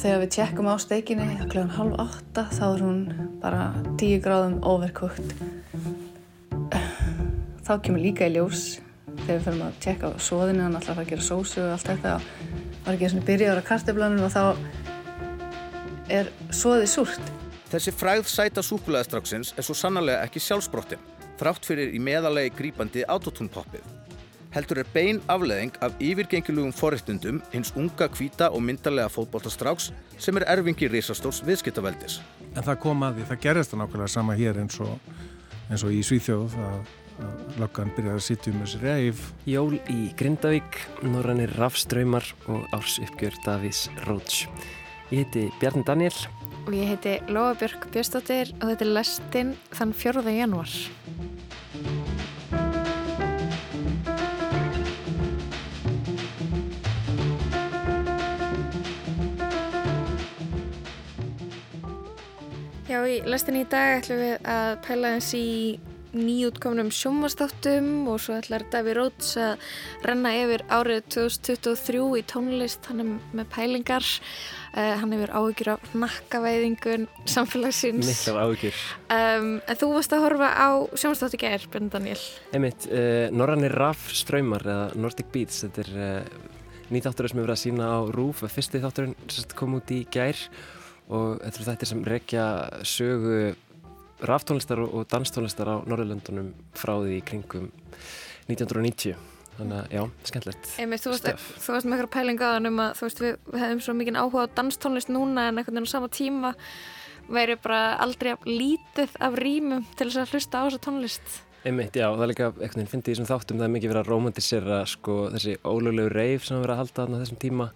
þegar við tjekkum á steikinni kl. halv átta þá er hún bara 10 gráðum overcooked. Þá kemur líka í ljós þegar við fyrir að tjekka á svoðinu, hann ætlar að gera sósu og allt þetta var ekki svona byrjaður á karteflanum og þá er svoðið súrt. Þessi fræð sæta súkulæðastráksins er svo sannarlega ekki sjálfsbrotti, þrátt fyrir í meðalegi grípandi autotúnpoppið heldur er bein afleðing af yfirgengilugum forréttundum hins unga kvíta og myndarlega fótbóltastráks sem er erfingi risastórs viðskiptaveldis. En það kom að því, það gerist það nákvæmlega sama hér eins og, eins og í Svíþjóð að, að löggan byrjaði að sitja um þessi reif. Jól í Grindavík, Norrannir Rafströymar og ársuppgjör Davís Róts. Ég heiti Bjarni Daniel. Og ég heiti Lóa Björk Björnstóttir og þetta er lestinn þann 4. janúar. Já, í lestinni í dag ætlum við að pæla eins í nýjútkomnum sjómasþáttum og svo ætlar Daví Róts að renna yfir árið 2023 í tónlist, hann er með pælingar. Uh, hann hefur áhugjur á nakkaveiðingun samfélagsins. Miklar áhugjur um, En þú varst að horfa á sjómasþáttu gær, Björn Daniel Einmitt, uh, Norrannir Raff Ströymar eða Nordic Beats þetta er uh, nýtt þátturinn sem hefur verið að sína á RÚF fyrsti þátturinn kom út í gær og þetta er þetta sem rekja sögu raftónlistar og danstónlistar á Norðurlöndunum frá því í kringum 1990 þannig að já, skemmtilegt Einmitt, þú, varst með eitthvað pælingaðan um að þú veist við, hefum svo mikið áhuga á danstónlist núna en einhvern veginn á sama tíma væri bara aldrei lítið af rýmum til þess að hlusta á þessa tónlist. Einmitt, já, það er líka einhvern veginn fyndið í þessum þáttum það er mikið verið að romantisera sko, þessi ólöglegu reif sem við verið að halda þarna þessum tíma.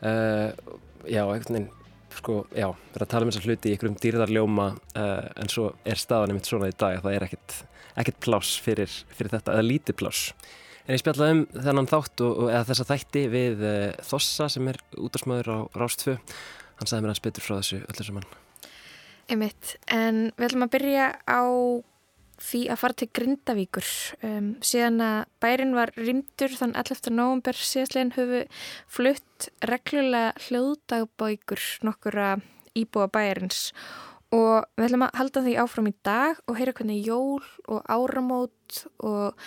Uh, já, veginn sko, já, verið að tala um þessar hluti í einhverjum dýrðarljóma uh, en svo er staðan einmitt svona í dag að það er ekkert, ekkert pláss fyrir, fyrir þetta, eða lítið pláss. En ég spjallaði um þennan þátt og, og eða þessa þætti við uh, Þossa sem er útdagsmaður á Rástfö. Hann sagði mér hans betur frá þessu öllu saman. Einmitt, en við ætlum að byrja á því að fara til Grindavíkur um, síðan að bærin var rýmdur þann 11. november síðastlegin höfu flutt reglulega hljóðdagbækur nokkura íbúa bæjarins og við ætlum að halda því áfram í dag og heyra hvernig jól og áramót og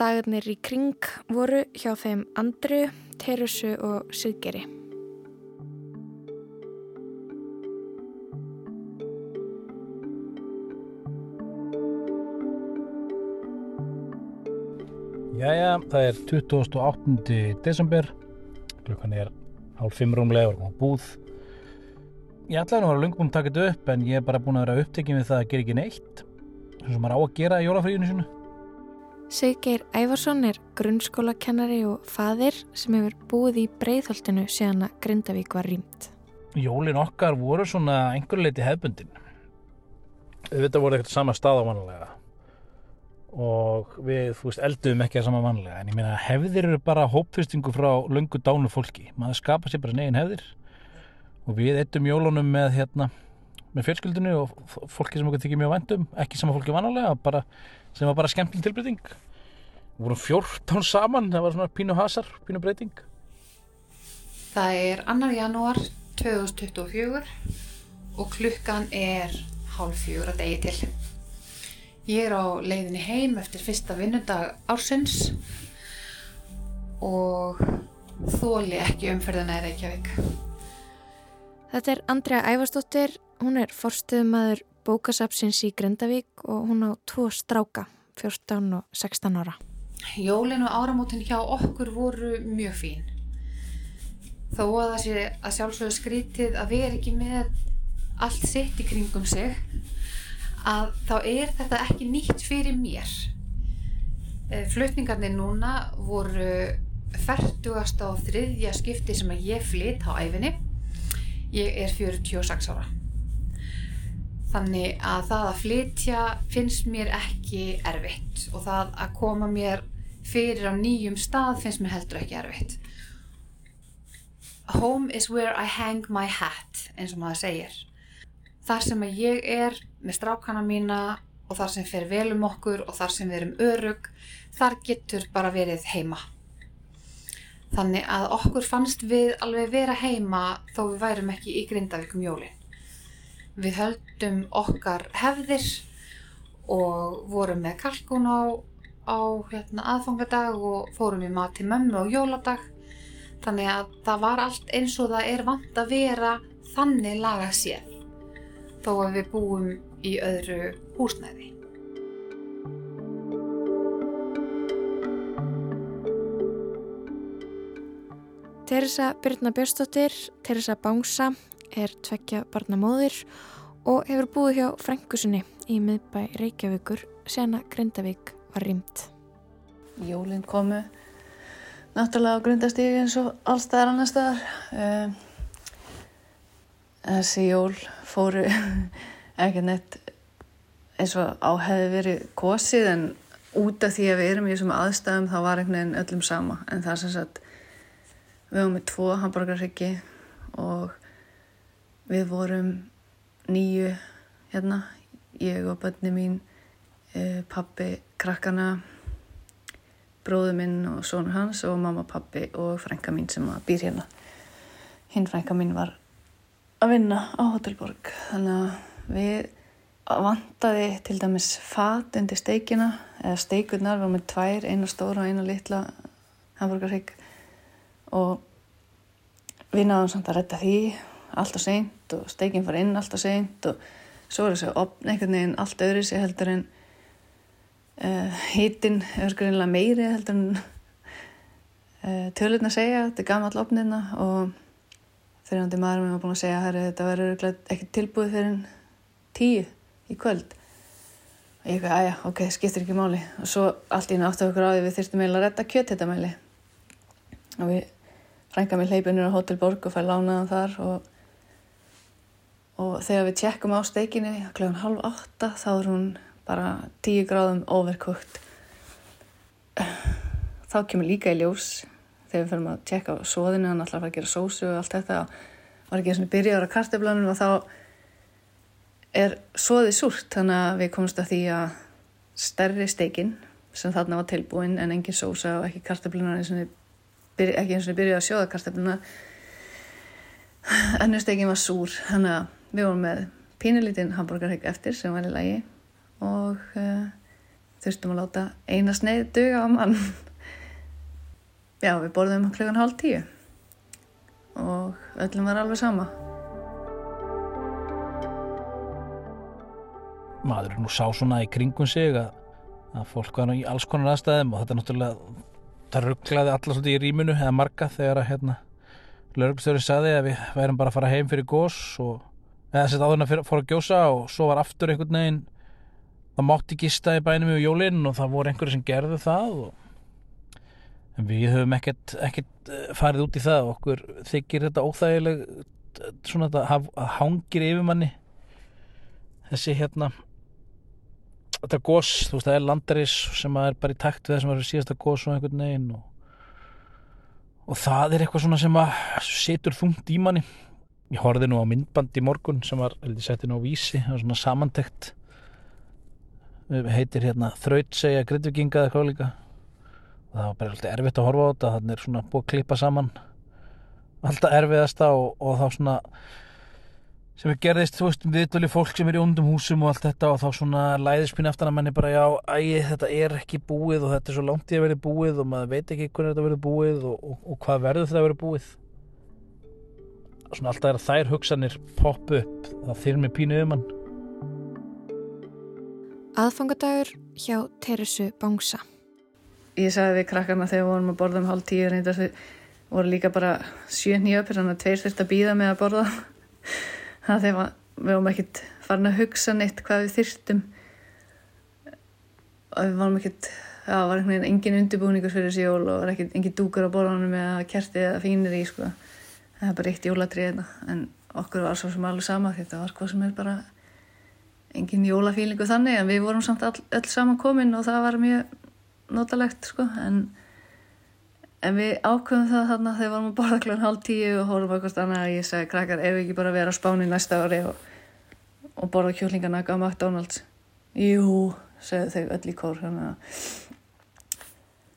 dagarnir í kring voru hjá þeim Andru, Terusu og Siggeri. Jæja, það er 28. desember. Klukkan er hálf fimm rúmlega og búð. Ég ætlaði nú að vera búin að taka þetta upp en ég er bara búin að vera upptekinn við það að gera ekki neitt. Sem maður á að gera í jólafríðinu sinu Siggeir Ævarsson er grunnskólakennari og fadir sem hefur búið í breyðholtinu síðan að Grindavík var rýmt. Jólin okkar voru svona einhver leiti hefbundin Þetta voru ekkert sama stað á mannulega og við, þú veist, elduðum ekki að sama vanlega. En ég meina hefðir eru bara hópfyrstingu frá löngu dánu fólki. Maður skapa sér bara negin hefðir. Og við eittum jólunum með hérna með fjölskyldinu og fólki sem okkur þykir mjög vandum, ekki sama fólki vanlega bara, sem var bara skemmtileg tilbreyting. Við vorum 14 saman. Það var svona pínu hasar, pínu breyting. Það er annar janúar 2024 og klukkan er hálf fjögur að degi til Ég er á leiðinni heim eftir fyrsta vinnudag ársins og þóli ekki umferðina í Reykjavík. Þetta er Andrea Ævarsdóttir, hún er forstuðumæður bókasapsins í Grindavík og hún á tvo stráka, 14 og 16 ára. Jólin og áramótin hjá okkur voru mjög fín. Þó að það sé að sjálfsögðu skrítið að við erum ekki með allt sitt í kringum sig að þá er þetta ekki nýtt fyrir mér. Flutningarnir núna voru færtugast á þriðja skipti sem að ég flytt á æfinni ég er 46 ára. Þannig að það að flytja finnst mér ekki erfitt og það að koma mér fyrir á nýjum stað finnst mér heldur ekki erfitt. Home is where I hang my hat eins og maður segir þar sem að ég er með strákana mína og þar sem fer vel um okkur og þar sem við erum örug þar getur bara verið heima Þannig að okkur fannst við alveg vera heima þó við værum ekki í Grindavíkum jólin. Við höldum okkar hefðir og vorum með kalkun á, á hérna, aðfangadag og fórum í mat til mömmu á jóladag. Þannig að það var allt eins og það er vant að vera þannig laga sér þó að við búum í öðru húsnæði. Teresa Byrna Björnsdóttir, Teresa Bángsa, er tveggja barnamóðir og hefur búið hjá frængusinni í miðbæ Reykjavíkur sen að Grindavík var rýmt. Jólinn komu náttúrulega á Grindastígi eins og allstaðar annar staðar. Þessi jól fóru ekki neitt eins og á hefði verið kosið en út af því að við erum í þessum aðstæðum þá var einhvern veginn öllum sama. En það er sem sagt við varum með tvo hamburgarryggi og við vorum nýju hérna ég og bönni mín eh, pappi krakkana bróðu minn og sónu hans og mamma, pappi og frænka mín sem býr hérna. Hinn frænka mín var að vinna á Hotelborg. Þannig að við vantaði til dæmis fat undir steikina eða steikurnar var með tvær, eina stóra og eina litla hamburgarrygg og við náðum samt að redda því alltaf seint og steikin fór inn alltaf seint og svo er þessu opn einhvern veginn allt öðru sig heldur en uh, hitin er greinlega meiri heldur en uh, tölurna segja, þetta er gammal opnina og þegar maður mér var búin að segja að þetta verður ekki tilbúið fyrir tíu í kvöld. Og ég ekki, aðja, ok, skiptir ekki máli. Og svo allt í náttúrulega okkur á því við þurftum eiginlega að redda kjött þetta mæli og við frænga með hleypunir á Hotel Borg og fær lánaðan þar og, og þegar við tjekkum á steikinni kl. halv átta þá er hún bara tíu gráðum overcooked. Þá kemur líka í ljós þegar við fyrir að tjekka á svoðinu hann alltaf að gera sósu og allt þetta. Var ekki svona byrjaður á karteflanum og þá er svoði súrt þannig að við komumst að því að stærri steikin sem þarna var tilbúin en engin sósa og ekki karteflunar byrja, ekki eins og byrjaði að sjóða kartefluna ennur steikin var súr þannig að við vorum með pínulítinn hambúrgarhegg eftir sem var í lagi og uh, þurftum að láta eina sneið duga á mann já við borðum klukkan hálf tíu. Og öllum var alveg sama. Maður nú sá svona í kringum sig að, að fólk var í alls konar aðstæðum og þetta náttúrulega það rugglaði alla svolítið í rýmunu eða marga þegar að hérna lögumstjóri saði að við værum bara að fara heim fyrir gós og eða sett áðurna fór að gjósa og svo var aftur einhvern veginn það mátti gista í bænum í jólinn og það voru einhverju sem gerðu það og við höfum ekkert, ekkert eh, farið út í það. Okkur þykir þetta óþægileg svona þetta hangir yfir manni. Þessi hérna þetta gós, þú veist það er landaris sem er bara í takt við það sem var síðasta gós og einhvern veginn og, og það er eitthvað svona sem að setur þungt í manni. Ég horfið nú á myndband í morgun sem var, held ég seti nú á vísi það var svona samantekt. Heitir hérna þraut segja grittvikinga eða hvað líka og það var bara alltaf erfitt að horfa á þetta þannig er svona búið að klippa saman alltaf erfiðasta og, og þá svona sem er gerðist, þú veist, viðtölu fólk sem er í undum húsum og allt þetta og þá svona læðispinn aftan að manni bara já, æg, þetta er ekki búið og þetta er svo langt í að vera búið og maður veit ekki hvernig þetta verður búið og, og, og hvað verður þetta að vera búið. Svona alltaf er þær hugsanir popp upp, það þyrmir pínu um hann. Aðfangadagur hjá Teresu Bángsa Ég sagði við krakkarna þegar við vorum að borða um hálf tíu reyndar við voru líka bara sjö nýjöpir þannig að tveir þurft að býða með að borða það þegar við varum ekkert farin að hugsa neitt hvað við þyrstum og við varum ekkert það var einhvern veginn engin undirbúningur fyrir þessi jól og ekkert engin dúkur á borðanum eða kerti eða fínir í sko það er bara eitt jólatrið hérna. en okkur var svo sem alveg sama þetta var hvað sem er bara engin jólafílingu þannig en við vorum samt all, öll saman komin og það var mjög notalegt sko en En við ákveðum það þarna þegar við varum að borða kl. halv tíu og hórum eitthvað annað að ég segi krakkar ef við ekki bara vera á spáni næsta ári og, og borða kjólingana á McDonalds. Jú, segðu þau öll í kór. Hana.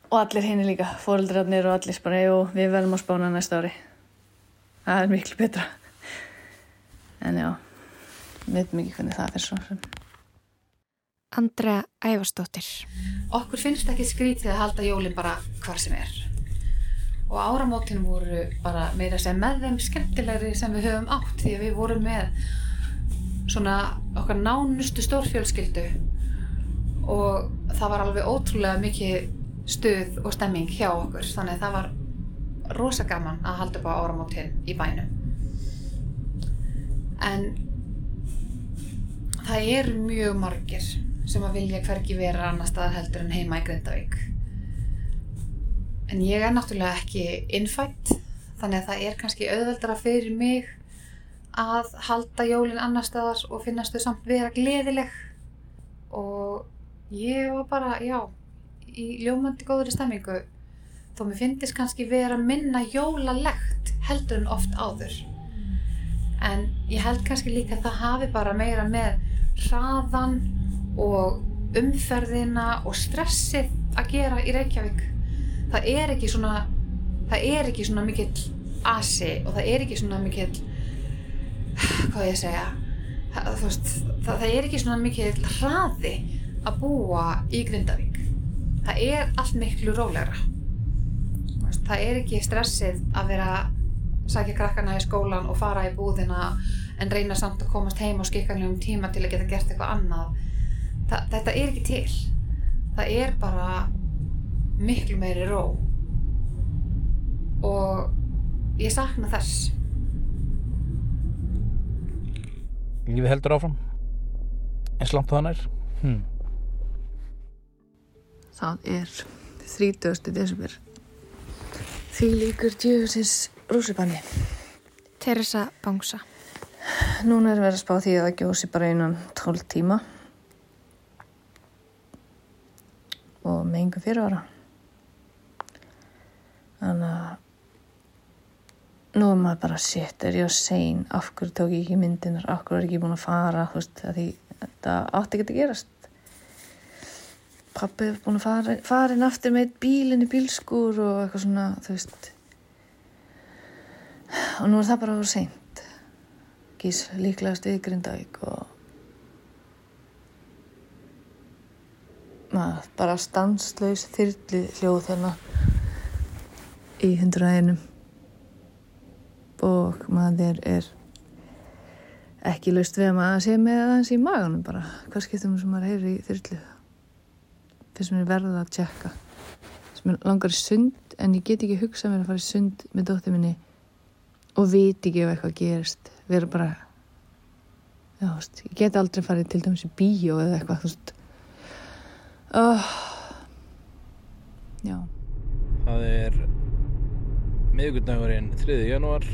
og allir henni líka, fóreldrarnir og allir bara, jú, við verðum á spána næsta ári það er miklu betra en já við veitum ekki hvernig það er svo sem Andrea Ævarsdóttir. Okkur finnst ekki skrítið að halda jólinn bara hvar sem er. Og áramótin voru bara meira sem með þeim skemmtilegri sem við höfum átt því að við vorum með svona okkar nánustu stórfjölskyldu. Og það var alveg ótrúlega mikið stuð og stemming hjá okkur þannig að það var rosa gaman að halda upp á áramótin í bænum. En það eru mjög margir sem að vilja hvergi vera annar staðar heldur en heima í Grindavík. En ég er náttúrulega ekki innfætt þannig að það er kannski auðveldara fyrir mig að halda jólinn annar staðar og finnast þau samt vera gleðileg. Og ég var bara, já í ljómandi góðri stemmingu þó mér finnist kannski vera minna jólalegt heldur en oft áður. En ég held kannski líka að það hafi bara meira með hraðan og umferðina og stressið að gera í Reykjavík. Það er ekki svona það er ekki svona mikill asi og það er ekki svona mikill hvað ég segja? Það, veist, það, það er ekki svona mikill hraði að búa í Grindavík. Það er allt miklu rólegra. Það er ekki stressið að vera sækja krakkana í skólan og fara í búðina en reyna samt að komast heim á skikkanlegum tíma til að geta gert eitthvað annað Þa, þetta er ekki til. Það er bara miklu meiri ró. Og ég sakna þess. Lífið heldur áfram eins langt það nær. Hmm. það er 30. desember. Því líkur djöfusins rússipanni Teresa Bangsa núna er verið að spá því að það gjósi bara einan 12 tíma og með einhver fyrir ára þannig að nú er maður bara shit, er ég að sein af hverju tók ég ekki myndinar, af hverju er ég ekki búin að fara? Þú veist, því þetta átti ekki að gerast. Pappi er búin að fara farin aftur með bílinn í bílskúr og eitthvað svona, þú veist. Og nú er það bara að vera seint. Gís líklegast við Grindavík og maður bara stanslaus þyrli hljóð þarna í hundra einum og maður er ekki laust við að maður sé með aðeins í maganum bara. Hvað skiptum sem maður heyri í þyrlu? Finnst mér verða að tjekka. Sem er langar í sund en ég get ekki hugsað mér að fara í sund með dóttir minni og viti ekki ef eitthvað gerist. Vera bara já, ég get aldrei farið til dæmis í bíó eða eitthvað þú veist oh. já Það er miðugundagurinn 3. janúar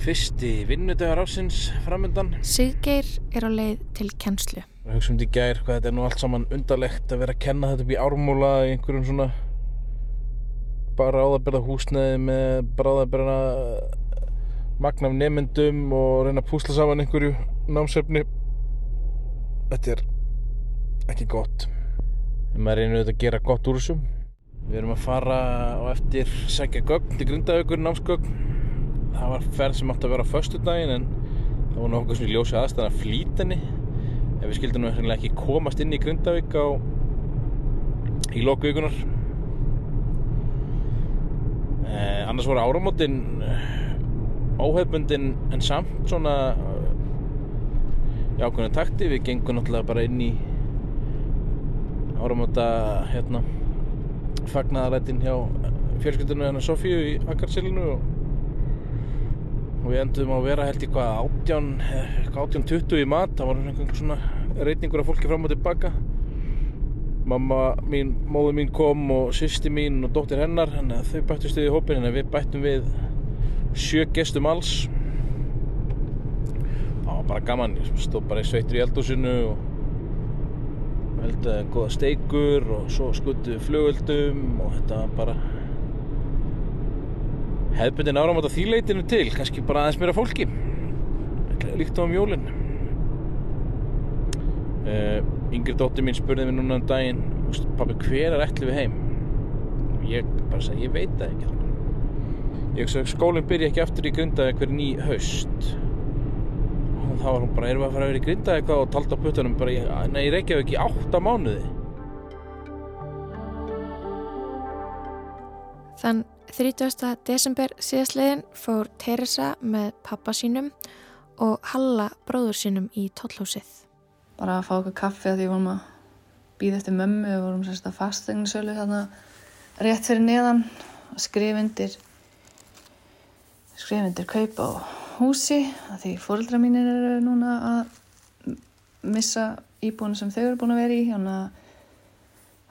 fyrsti vinnudagar ásins framöndan Siggeir er á leið til kennslu og hugsaum í gær hvað þetta er nú allt saman undarlegt að vera að kenna þetta upp í ármúla í einhverjum svona bara áðabirða húsnæði með bráðabirða magnaf nemyndum og reyna að púsla saman einhverju námsefni þetta er ekki gott. Maður reynir auðvitað að gera gott úr þessu. Við erum að fara á eftir sækja gögn til grindaaukur námsgögn. Það var ferð sem átti að vera á föstudaginn en það var nokkuð sem ljósi aðstæðan að flýta henni ef við skildum nú ekki komast inn í Grindavík á í lokuvíkunar eh, annars voru áramótin óhefbundin en samt svona í ákveðinu takti. Við gengum náttúrulega bara inn í áramóta hérna fagnaðarættin hjá fjölskyldunum hennar Sofíu í Akarsilinu og, og við endum að vera held í hvað átján, átján 20 í mat. Það var einhvern svona reyningur af fólki fram og tilbaka. Mamma mín, móðu mín kom og sýsti mín og dóttir hennar þannig að þau bættust við í hópin en við bættum við sjö gestum alls. Það var bara gaman ég stóð bara í sveittur í eldúsinu og eldaði goða steikur og svo skuttu flugöldum og þetta bara hefðbundin áramátt á þýleitinu til kannski bara aðeins mér af fólki líkt á um jólinn uh, yngri dóttir mín spurði mér núna um daginn pabbi hver er ætli við heim ég bara segi, ég veit það ekki. Ég að skólinn byrja ekki aftur í Grindavík fyrir ný haust. Og þá var hún bara, erum við að fara að vera í Grindavík og talda á puttunum bara, í- nei, ég reykja ekki átta mánuði. Þann 30. desember síðastliðin fór Teresa með pappa sínum og Halla bróður sínum í tollhúsið. bara að fá okkur kaffi að því vorum að býða eftir mömmu við vorum sérst að fastegnisölu þarna rétt fyrir neðan að skrifa undir skrifa undir kaup á húsi að því fóreldra mínir eru núna að missa íbúinu sem þau eru búin að vera í þannig að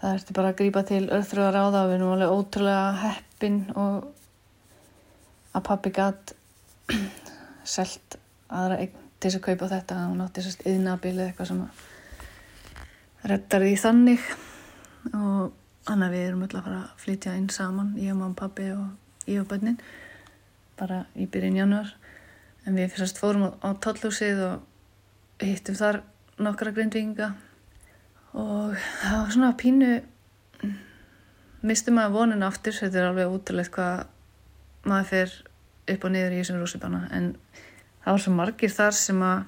það ertu bara að grípa til örþröða ráða og við erum alveg ótrúlega heppin og að pappi gatt selt aðra eign til þess að kaupa þetta hún átti sérst yðnabil eða eitthvað sem að reddar því þannig. Og annað við erum öll að fara að flytja inn saman ég og mamma, pappi og ég og bönnin bara í byrjun januar en við fyrst fórum á, tollhúsið og hittum þar nokkra grindvinga og það var svona pínu mistum maður vonin aftur þetta er alveg útrúlegt hvað maður fer upp og niður í þessum rússipanna. En það var svo margir þar sem að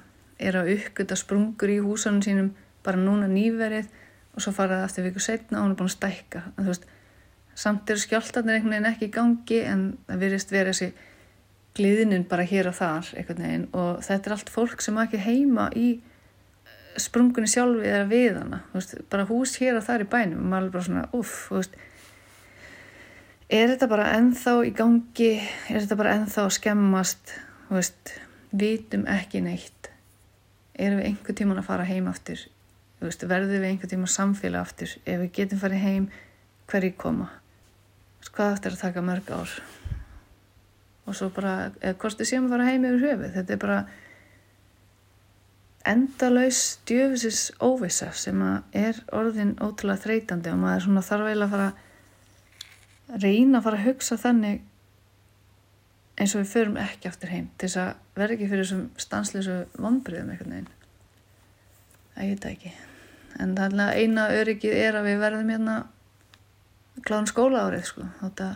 er að uppgöta sprungur í húsanum sínum bara núna nýverið og svo faraði eftir viku setna og hún er búin að stækka. En þú veist, samt eru skjáltarnir einhvern veginn ekki í gangi en það virðist vera þessi gliðinin bara hér og þar og þetta er allt fólk sem ekki heima í sprungunni sjálfi eða við hana veist, bara hús hér og þar í bænum og maður er bara svona, uff, er þetta bara ennþá í gangi? Er þetta bara ennþá að skemmast? Veist, vitum ekki neitt. Erum við einhver tíman að fara heim aftur? Veist, verðum við einhver tíman samfélag aftur? Ef við getum farið heim hverju koma? Hvað eftir að taka mörg ár og svo bara eða hvort við séum að fara heim yfir höfuð. Þetta er bara endalaus djöfusis óvisa sem að er orðin ótrúlega þreytandi. Og maður er svona þarf eiginlega að fara að reyna að fara að hugsa þannig eins og við förum ekki aftur heim. Til þess að verða ekki fyrir þessum stanslösu vonbriðum einhvern veginn. Það ég þetta ekki. En það er eina öryggið er að við verðum hérna kláðum skóla árið sko þetta,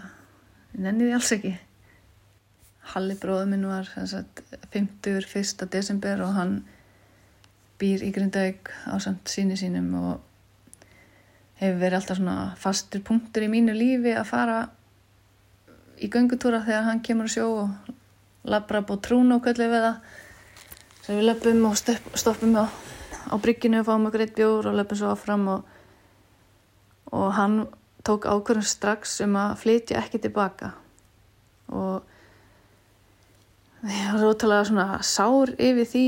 nenni því alls ekki Halli bróður minn var sagt, 50. 1. desember og hann býr í Grindavík á samt síni sínum og hefur verið alltaf svona fastur punktur í mínu lífi að fara í göngutúra þegar hann kemur að sjó og labra búið trún og köllu við það sem við löpum og stöpp, stoppum á, á brygginu og fáum okkur eitt bjór og löpum svo áfram og, og hann tók ákvörðum strax um að flytja ekki tilbaka og ég var ótrúlega svona sár yfir því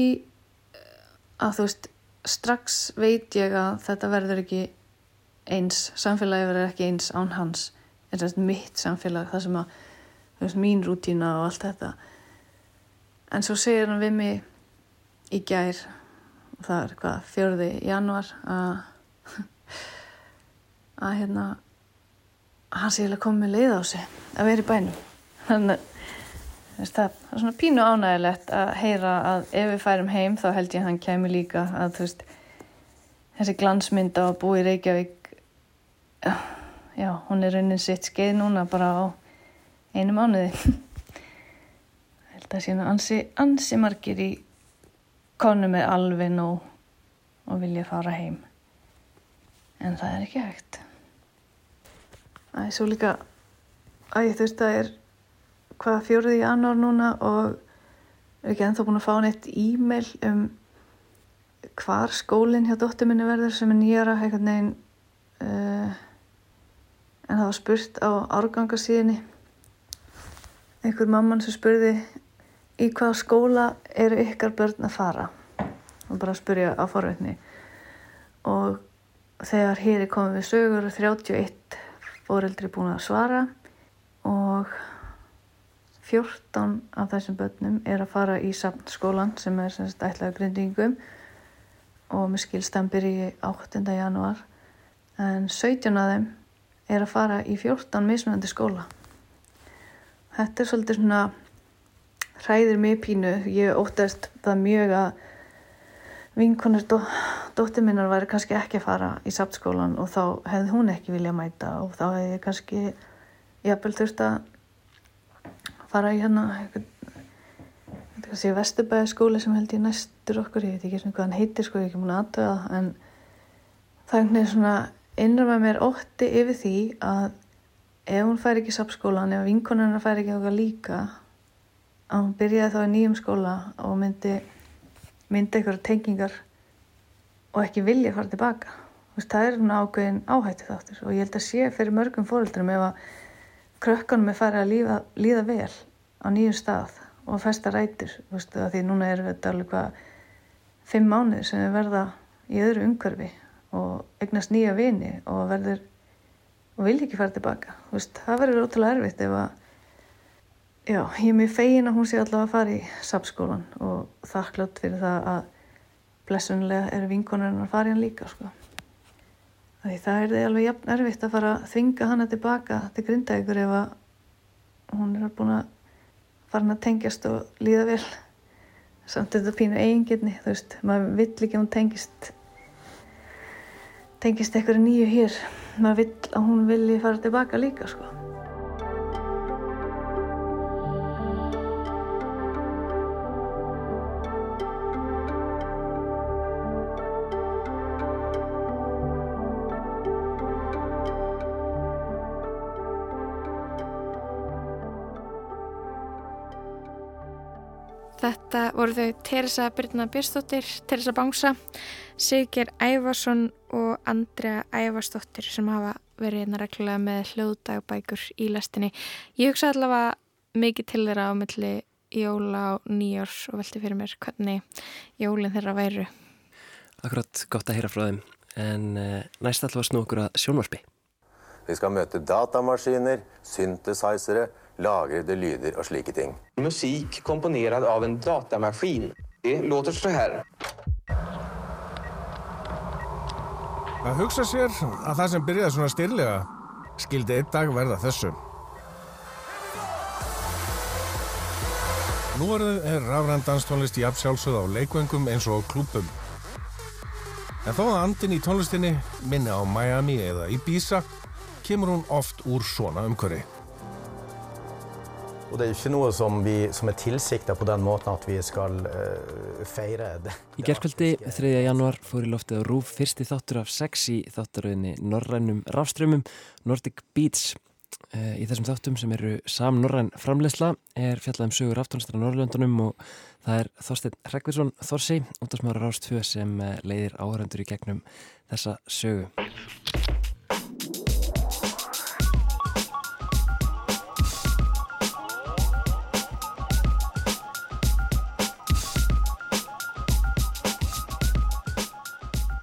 að þú veist strax veit ég að þetta verður ekki eins, samfélagi verður ekki eins án hans. En þess að mitt samfélag það sem að þú veist, mín rútína og allt þetta. En svo segir hann við mig í gær og það er hvað, fjörði januar að að hérna hann sé að koma með leið á sig að vera í bænum. Þannig það er svona pínu ánægilegt að heyra að ef við færum heim þá held ég að hann kemur líka að þú veist þessi glansmynd á í Reykjavík já, hún er raunin sitt skeið núna bara á einu mánuði. Ég held að sína ansi, ansi margir í konu með alveg nóg og vilja fara heim. En það er ekki hægt. Það er svo líka að ég þú veist að er hvað fjóruði janúar núna og er ekki ennþá búin að fá neitt e-mail um hvar skólinn hjá dóttur minni verður sem er nýjara eitthvað neginn uh, en það var spurt á árgangarsíðinni einhver mamman sem spurði í hvaða skóla eru ykkar börn að fara? Og bara spurja á forveitni og þegar hér er komið við sögur 31 fóreldri búin að svara og 14 af þessum börnum er að fara í samtskólan sem er semst ætlaða grindingum og með skilstan byrji 8. janúar en 17 af þeim er að fara í 14 mismunandi skóla. Þetta er svolítið svona hræðir mig pínu. Ég óttast það mjög að vinkonur dó, dóttir minnar væri kannski ekki að fara í samtskólan og þá hefði hún ekki viljað mæta og þá hefði kannski jafnvel þurft að fara í hérna eitthvað, sé Vesturbæði skóli sem held ég næstur okkur, ég veit ekki svona hvað hann heitir sko, ég er ekki múin aðtöða en það er svona innra með mér ótti yfir því að ef hún fær ekki sapskólan, ef vinkonarna fær ekki okkar líka að hún byrjaði þá í nýjum skóla og myndi myndi eitthvað tengingar og ekki vilja fara tilbaka. Það er svona ákveðin áhætti þáttur og ég held að sé fyrir mörgum fóröldrum ef að krökkunum er farið að líða, líða vel á nýjum stað og festa rætir veist, því núna erum við alveg hvað fimm mánuðir sem við verða í öðru umhverfi og egnast nýja vini og verður og vil ekki fara tilbaka veist, það verður ótrúlega erfitt ef að já, ég er mjög fegin að hún sé allavega að fara í sapskólan og þakklátt fyrir það að blessunlega er vinkonarinn að fara í hann líka sko. Því það er því alveg jafn erfitt að fara að þvinga hana tilbaka til grindavíkur ef að hún er búin að fara að tengjast og líða vel. Samt þetta pínu eiginginni, þú veist, maður vill ekki að hún tengist, tengist eitthvað nýju hér. Maður vill að hún vilji fara tilbaka líka, sko. Voru þau Teresa Byrna Byrstóttir, Teresa Bangsa, Sigger Ævarsson og Andrea Ævarsdóttir sem hafa verið hérna reglulega með hljóðdagbækur í lestinni. Ég hugsa allavega mikið til þeirra á milli jóla og nýjórs og velti fyrir mér hvernig jólinn þeirra væru. Akkurat gott að heyra frá þeim en uh, næst allavega snú okkur að sjónvarpi. Vi skal møte datamaskiner, synthesizere, lagrede lyder og slike ting. Musik komponerad av en datamaskin. Det låter så här. Að hugsa sér að það sem byrjaði svona styrlega skildi einn dag verða þessu. Nú er rafræn danstónlist jafn sjálfsögð á leikvöngum eins og klúpum. En þó að andin í tónlistinni minni á Miami eða Ibiza kemur hún oft úr svona umhverfi. Og det er ikke noe som, vi, som er tilsikta på den måten at vi skal uh, feire det. Í gerðkvöldi 3. januar fór í loftið Rúf fyrsti þáttur af sex í þáttaröðinni Norrænum Ráfströmmum Nordic Beats. Uh, í þessum þáttum sem eru sam Norræn framleysla er fjallað um sögur aftónastra Norrlöndunum og það er Þorstein Rekvinsson Þorsi, útdagsmára Rástfjö sem uh, leiðir áhörandur í gegnum þessa sögu.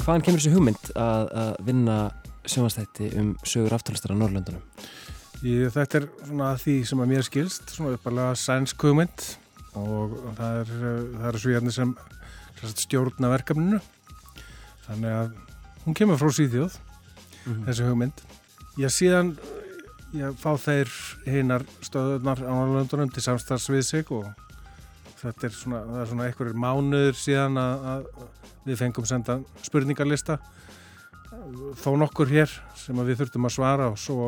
Hvaðan kemur þessi hugmynd að, að vinna sjónastætti um sögur aftalastara á Norrlöndunum? Ég, þetta er svona því sem að mér skilst, svona uppalega sænsk hugmynd og það er, það er svíjarnir sem stjórna verkefninu. Þannig að hún kemur frá síðjóð, mm -hmm. þessi hugmynd. Ég síðan, ég fá þeir hinnar stöðunar á Norrlöndunum til samstarfs við sig og þetta er svona, það er svona einhverjir mánuður síðan að, að við fengum senda spurningarlista þó nokkur hér sem við þurftum að svara og svo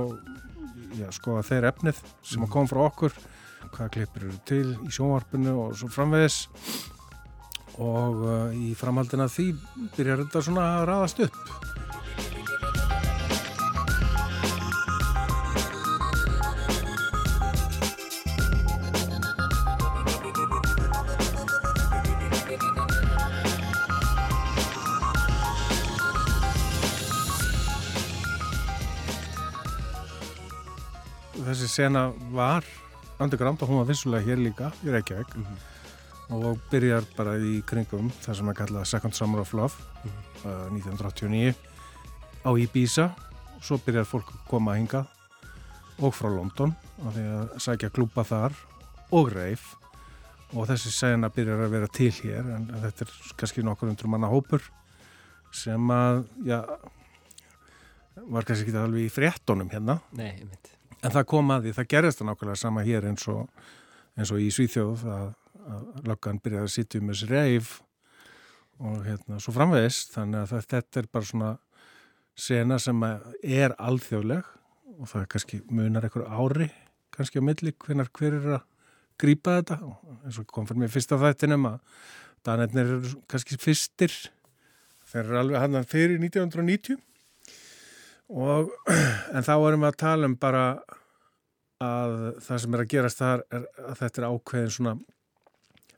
já, skoða þeir efnið sem kom frá okkur hvaða klippur eru til í sjónvarpinu og svo framvegis. Og uh, í framhaldina því byrjar þetta svona að raðast upp þessi sena var underground og hún var vissulega hér líka í Reykjavík. Mm -hmm. og byrjar bara í kringum það sem er kallað Second Summer of Love mm -hmm. uh, 1989 á Ibiza og svo byrjar fólk koma að hinga og frá London að því að sækja klúpa þar og reif og þessi sena byrjar að vera til hér en þetta er kannski nokkur undur manna hópur sem að já var kannski ekki alveg í fréttonum hérna. Nei, ég myndi En það kom að því, það gerðist það nákvæmlega sama hér eins og, eins og í Svíþjóð að, að löggan byrjaði að sitja um þessi reif og hérna svo framvegist þannig að þetta er bara svona sena sem er alþjóðleg og það er kannski munar einhver ári kannski á milli hvenar hver er að grípa þetta. Eins og kom fyrir mig fyrsta þættinum að danirnir eru kannski fyrstir. Þeir eru alveg hann fyrir 1990 og en þá erum við að tala um bara að það sem er að gerast þar er að þetta er ákveðin svona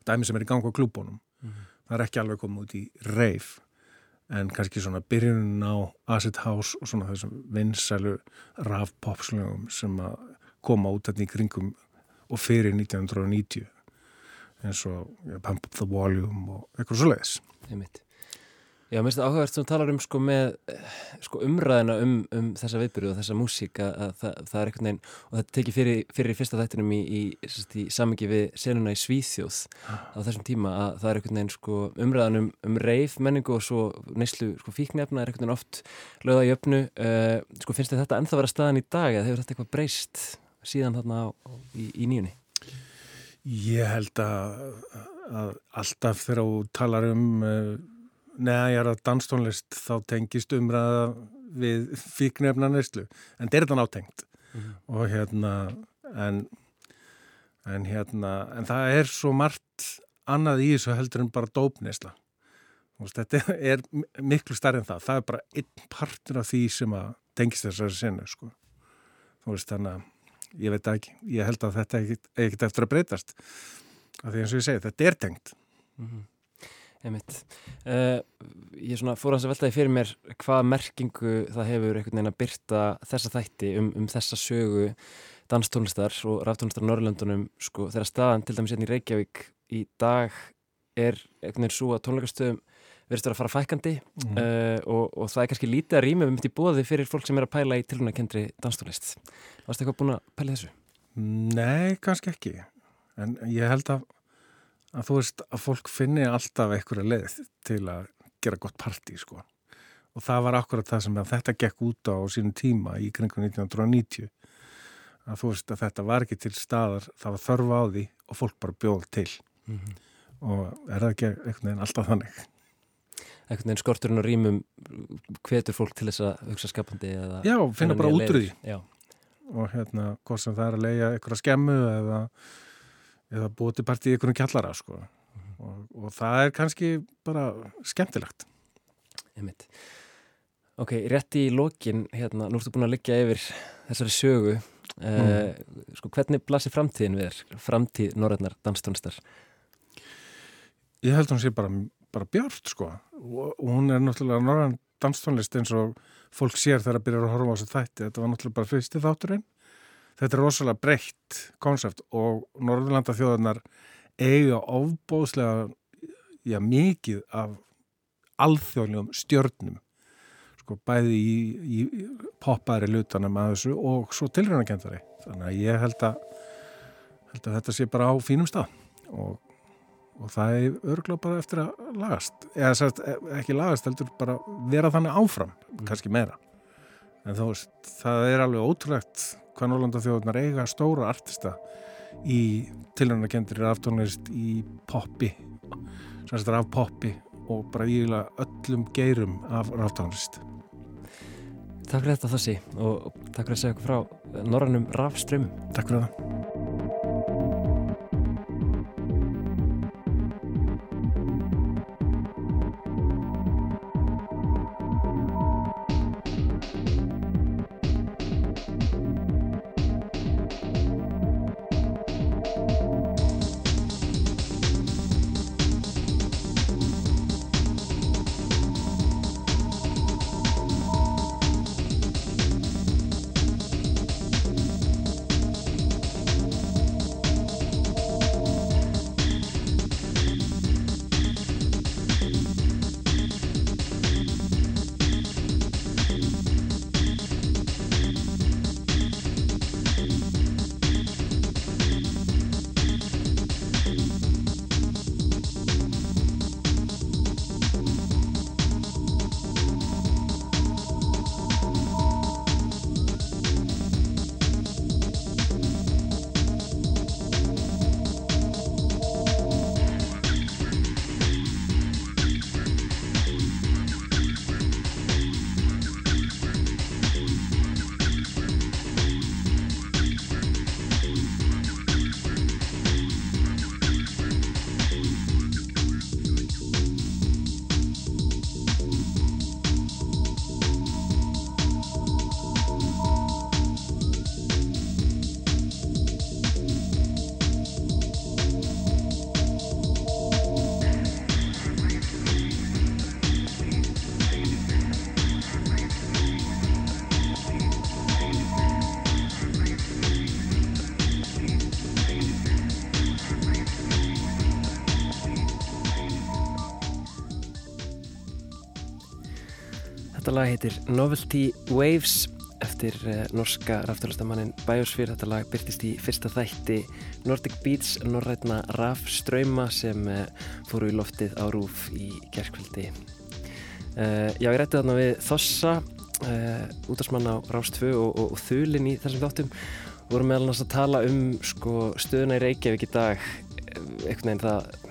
dæmi sem er í ganga á klúbónum mm. það er ekki alveg komið út í reif en kannski svona byrjunin á Acid House og svona þessum vinsælu raf-popslögum sem að koma út þetta í kringum og fyrir 1990 eins og ja, Pump Up The Volume og eitthvað svo leiðis Einmitt. Já, mér finnst þetta áhugavert sem talar um sko með sko umræðina um, um þessa viðbyrju og þessa músík að, að það, það er einhvern veginn og þetta tekið fyrir, fyrir fyrsta þættinum í, í, í samingi við senuna í Svíþjóð á þessum tíma að það er einhvern veginn sko umræðan um, um reif menningu og svo neyslu sko fíknefna er einhvern veginn oft löða í öfnu uh, sko finnst þetta ennþá vera staðan í dag eða hefur þetta eitthvað breyst síðan þarna á, í, í nýjunni? Ég held að, að alltaf þegar þú talar um uh, neða ég er að danstónlist þá tengist umræða við fíknefna neyslu en þetta er þetta nátengt mm -hmm. og hérna en, en hérna en það er svo margt annað í þessu heldur en bara dópnesla þetta er miklu starf en það það er bara einn partur af því sem að tengist þessari sinni sko. þú veist þannig að ég veit ekki, ég held að þetta er ekkert eftir að breytast af því eins og ég segi, þetta er tengt mm -hmm. Einmitt uh, Ég svona fór að veltaði fyrir mér hvaða merkingu það hefur einhvern veginn að byrta þessa þætti um, um þessa sögu danstónlistar og ráftónlistar á Norrlöndunum sko, þegar staðan til dæmis hérna í Reykjavík í dag er einhvern veginn svo að tónleikastöðum verðist að fara fækandi mm. uh, og, og það er kannski lítið að rýma um þetta í bóði fyrir fólk sem er að pæla í tilhunarkendri danstónlist. Varst það eitthvað búin að pæla þessu? Nei, kannski ekki. En ég held að, að þú veist að fólk finni alltaf einhverja leið til að gera gott parti, sko. Og það var akkurat það sem þetta gekk út á sínum tíma í kringum 1990. Að þú veist að þetta var ekki til staðar, það var þörfa á því og fólk bara bjóð til. Mm -hmm. Og er það ekki einhvern veginn alltaf þannig? einhvern veginn skorturinn og rýmum hvetur fólk til þess að hugsa skapandi Já, finna bara út úr því Já. og hérna, hvort sem það er að leia einhverja skemmu eða, eða búið til partí í einhvern kjallara sko. og, og það er kannski bara skemmtilegt Einmitt. Ok, rétt í lokin hérna, nú ertu búin að liggja yfir þessari sögu mm. uh, sko, hvernig blasir framtíðin við þér? Framtíð Norrætnar danstónlistar Ég held að hún sé bara bara bjart sko og hún er náttúrulega norðan danstónlist eins og fólk sér þegar að byrja að horfa á þessu þætti þetta var náttúrulega bara fyrsti þátturinn þetta er rosalega breytt konsept og Norðurlanda þjóðarnar eiga ofbóðslega já mikið af alþjóðlegum stjörnum sko bæði í, í poppaðri lutanum að þessu og svo tilrænakendari þannig að ég held að, held að þetta sé bara á fínum stað og og það er örgláð bara eftir að lagast. Eða sært, ekki lagast heldur bara vera þannig áfram, mm. kannski meira en þú veist, það er alveg ótrúlegt hvað Norrlanda þjóðunar eiga stóra artista í tilhörnakendir aftónlist í poppi sært af poppi og bara ílega öllum geirum af ráftónlist Takk fyrir þetta þessi og takk fyrir að segja okkur frá Norrannum Rafströmmum Takk fyrir það lag heitir Novelty Waves eftir uh, norska raftólistamannin Biosphere. Þetta lag byrtist í fyrsta þætti Nordic Beats, norrætna rafströyma sem uh, fóru í loftið á rúf í gerðkvöldi. Uh, já, ég rætti þarna við Þossa, útdagsmann á Rástfö og, og, og Þulin í þessum þáttum. Við vorum meðal náttúrulega að tala um sko, stöðuna í Reykjavík í dag, einhvern veginn það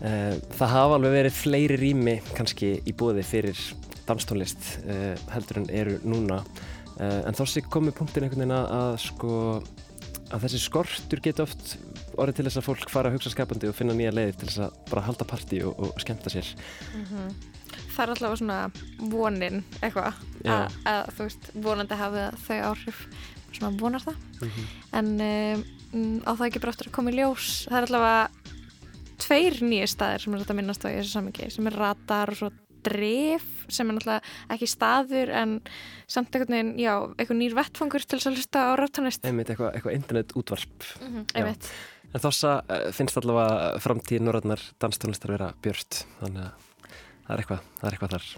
það hafa alveg verið fleiri rými kannski í bóði fyrir danstónlist uh, heldur en eru núna. Uh, en þá sé komið punktin einhvern veginn að, sko að þessi skortur getur oft orðið til þess að fólk fara að hugsa skapandi og finna nýja leiðir til þess að bara halda parti og, og skemta sér. Mm -hmm. Það er alltaf svona vonin eitthvað að, að þú veist vonandi hafa þau áhrif. Svona vonar það. Mm -hmm. en um, á það ekki bara eftir að koma í ljós. Það er alltaf að tveir nýja staðir sem er þetta minnast á í þessu samingi sem er radar og svo dref sem er náttúrulega ekki staður en samt einhvern veginn, já, eitthvað nýr vettfangur til þess að hlusta á ráttónist einmitt, eitthvað, eitthvað internet útvarp. Mm -hmm, en þossa uh, finnst allavega framtíð norðarnar danstónlistar vera björnt þannig að það er eitthvað, það er eitthvað þar.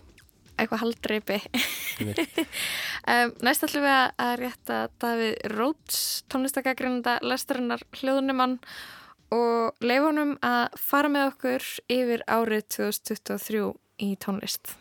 Eitthvað haldreipi. Um, næst ætlum við að rétta Davíð Róts tónlistagagrínanda lestarinnar hljóðunumann og leifunum að fara með okkur yfir árið 2023 í tónlist.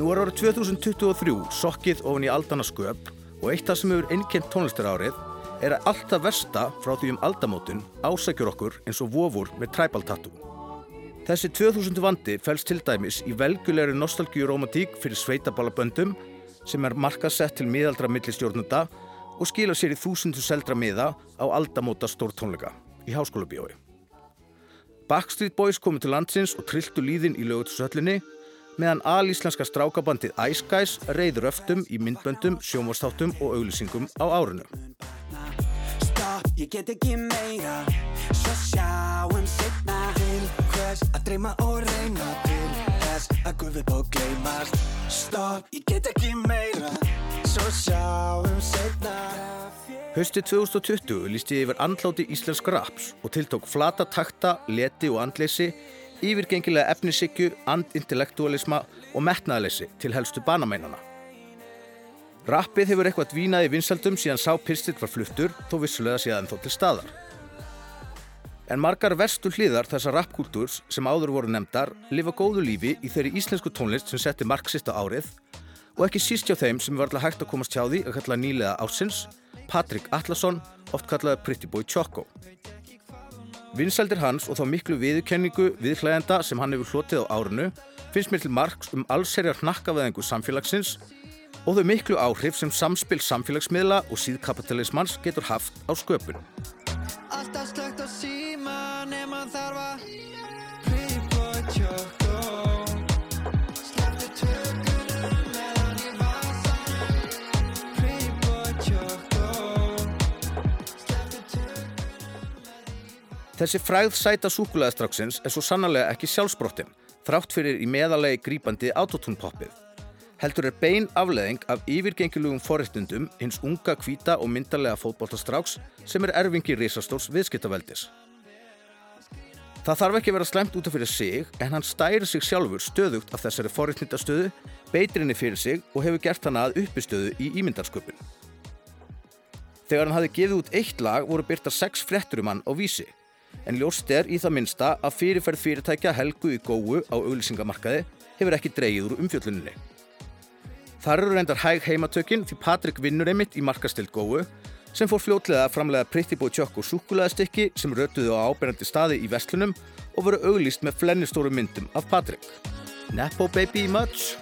Nú er árið 2023 sokkið ofin í aldana sköp og eitt af sem hefur innkjent tónlistar árið er að allt það versta frá því um aldamótin ásækjur okkur eins og vofur með træbaltatú. Þessi 2000 vandi fælst til dæmis í velgulegri nostalgíuromantík fyrir sveitaballaböndum sem er markasett til miðaldra millistjórnunda og skila sér í þúsundu seldra miða á aldamóta stórtónleika í háskóla bíói. Backstreet Boys komu til landsins og trilltu líðin í lögutusöllinni meðan alíslenska strákabandið Ice Guys reyður öftum í myndböndum, sjómórstáttum og auglýsingum á árinu. Hösti 2020 lísti yfir andláti íslensk raps og tiltók flata takta, leti og andleysi yfirgengilega efnisikju, andintellektualisma og metnaðleysi til helstu banameinana. Rappið hefur eitthvað dvínaði vinsaldum síðan sá Pirstill var fluttur, þó vissulega síðan þó til staðar. En margar verstu hliðar þessar rappkúltúrs sem áður voru nefndar lifa góðu lífi í þeirri íslensku tónlist sem setti marxist á árið og ekki síst hjá þeim sem var alltaf hægt að komast hjá því að kalla nýlega ársins, Patrik Atlasson, oft kallaði Pretty Boy Choco. Vinsaldir hans og þá miklu viðkenningu viðklæðenda sem hann hefur hlotið á árinu finnst mér til margs um allserjar hnakkaveðingu samfélagsins og þau miklu áhrif sem samspil samfélagsmiðla og síðkapitalismans getur haft á sköpun. Þessi fræð sæta súkulæðastraksins er svo sannarlega ekki sjálfsbrottin þrátt fyrir í meðalegi grípandi autotúnpoppið heldur er bein afleðing af yfirgengilugum forrettundum hins unga kvíta og myndarlega fótbóltastráks sem er erfingi risastórs viðskiptaveldis. Það þarf ekki að vera slemt út af fyrir sig en hann stæri sig sjálfur stöðugt af þessari forrettnindastöðu, beitir henni fyrir sig og hefur gert hana að uppistöðu í ímyndarsköpun. Þegar hann hafi gefið út eitt lag voru byrta sex frettur um hann á vísi en ljóst er í það minsta að fyrirferð fyrirtækja helgu í góu á auglýsingamarkaði hefur ekki dreyið úr umfjölluninni. Þar eru reyndar hæg heimatökin því Patrik vinnur einmitt í markastild góu sem fór fljótlega að framlega Boy Choc og sukulæðastykki sem rötuðu á ábyrgandi staði í vestlunum og voru auglýst með flennistóru myndum af Patrik. Nepo baby much?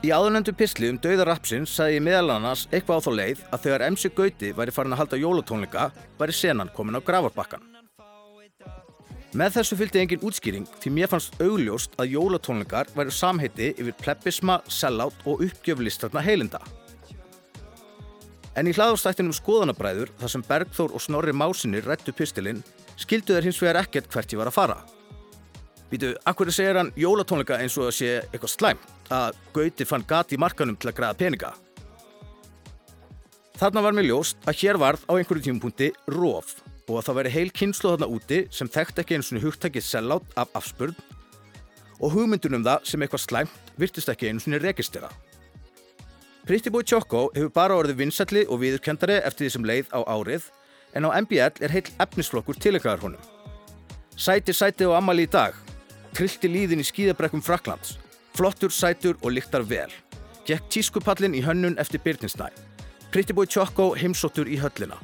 Í áðunendu pisli um dauða rapsins sagði ég meðal annars eitthvað á þá leið að þegar MC Gauti væri farin að halda jólatónleika væri senan komin á gravarbakkan. Með þessu fylgdi engin útskýring því mér fannst augljóst að jólatónleikar væri samheiti yfir plebbisma, sellátt og uppgjöflistarna heilinda. En í hlaðarstættinum skoðanabræður, þar sem Bergþór og Snorri Másinir rættu pistilinn, skildu þeir hins vegar ekkert hvert ég var að fara. Vítu, akkur segir hann jólatónleika eins og að sé eitthvað slæmt, að Gauti fann gati í markanum til að græða peninga. Þarna var mér ljóst að hér varð á einhverju tímupunkti róf og að það veri heil kynslu þarna úti sem þekkt ekki eins og hugtækið sellátt af afspurn og hugmyndunum það sem eitthvað slæmt virtist ekki eins og rekistera. Pretty Boy Choco hefur bara orðið vinsætli og viðurkendari eftir því sem leið á árið en á MBL er heil efnisflokkur tilekaðar honum. Sæti sæti og ammali í dag, trilti líðin í skíðabrekkum Fraklands, flottur, sætur og lyktar vel, gekk tískupallin í hönnun eftir Pretty Boy Choco heimsóttur í höllina,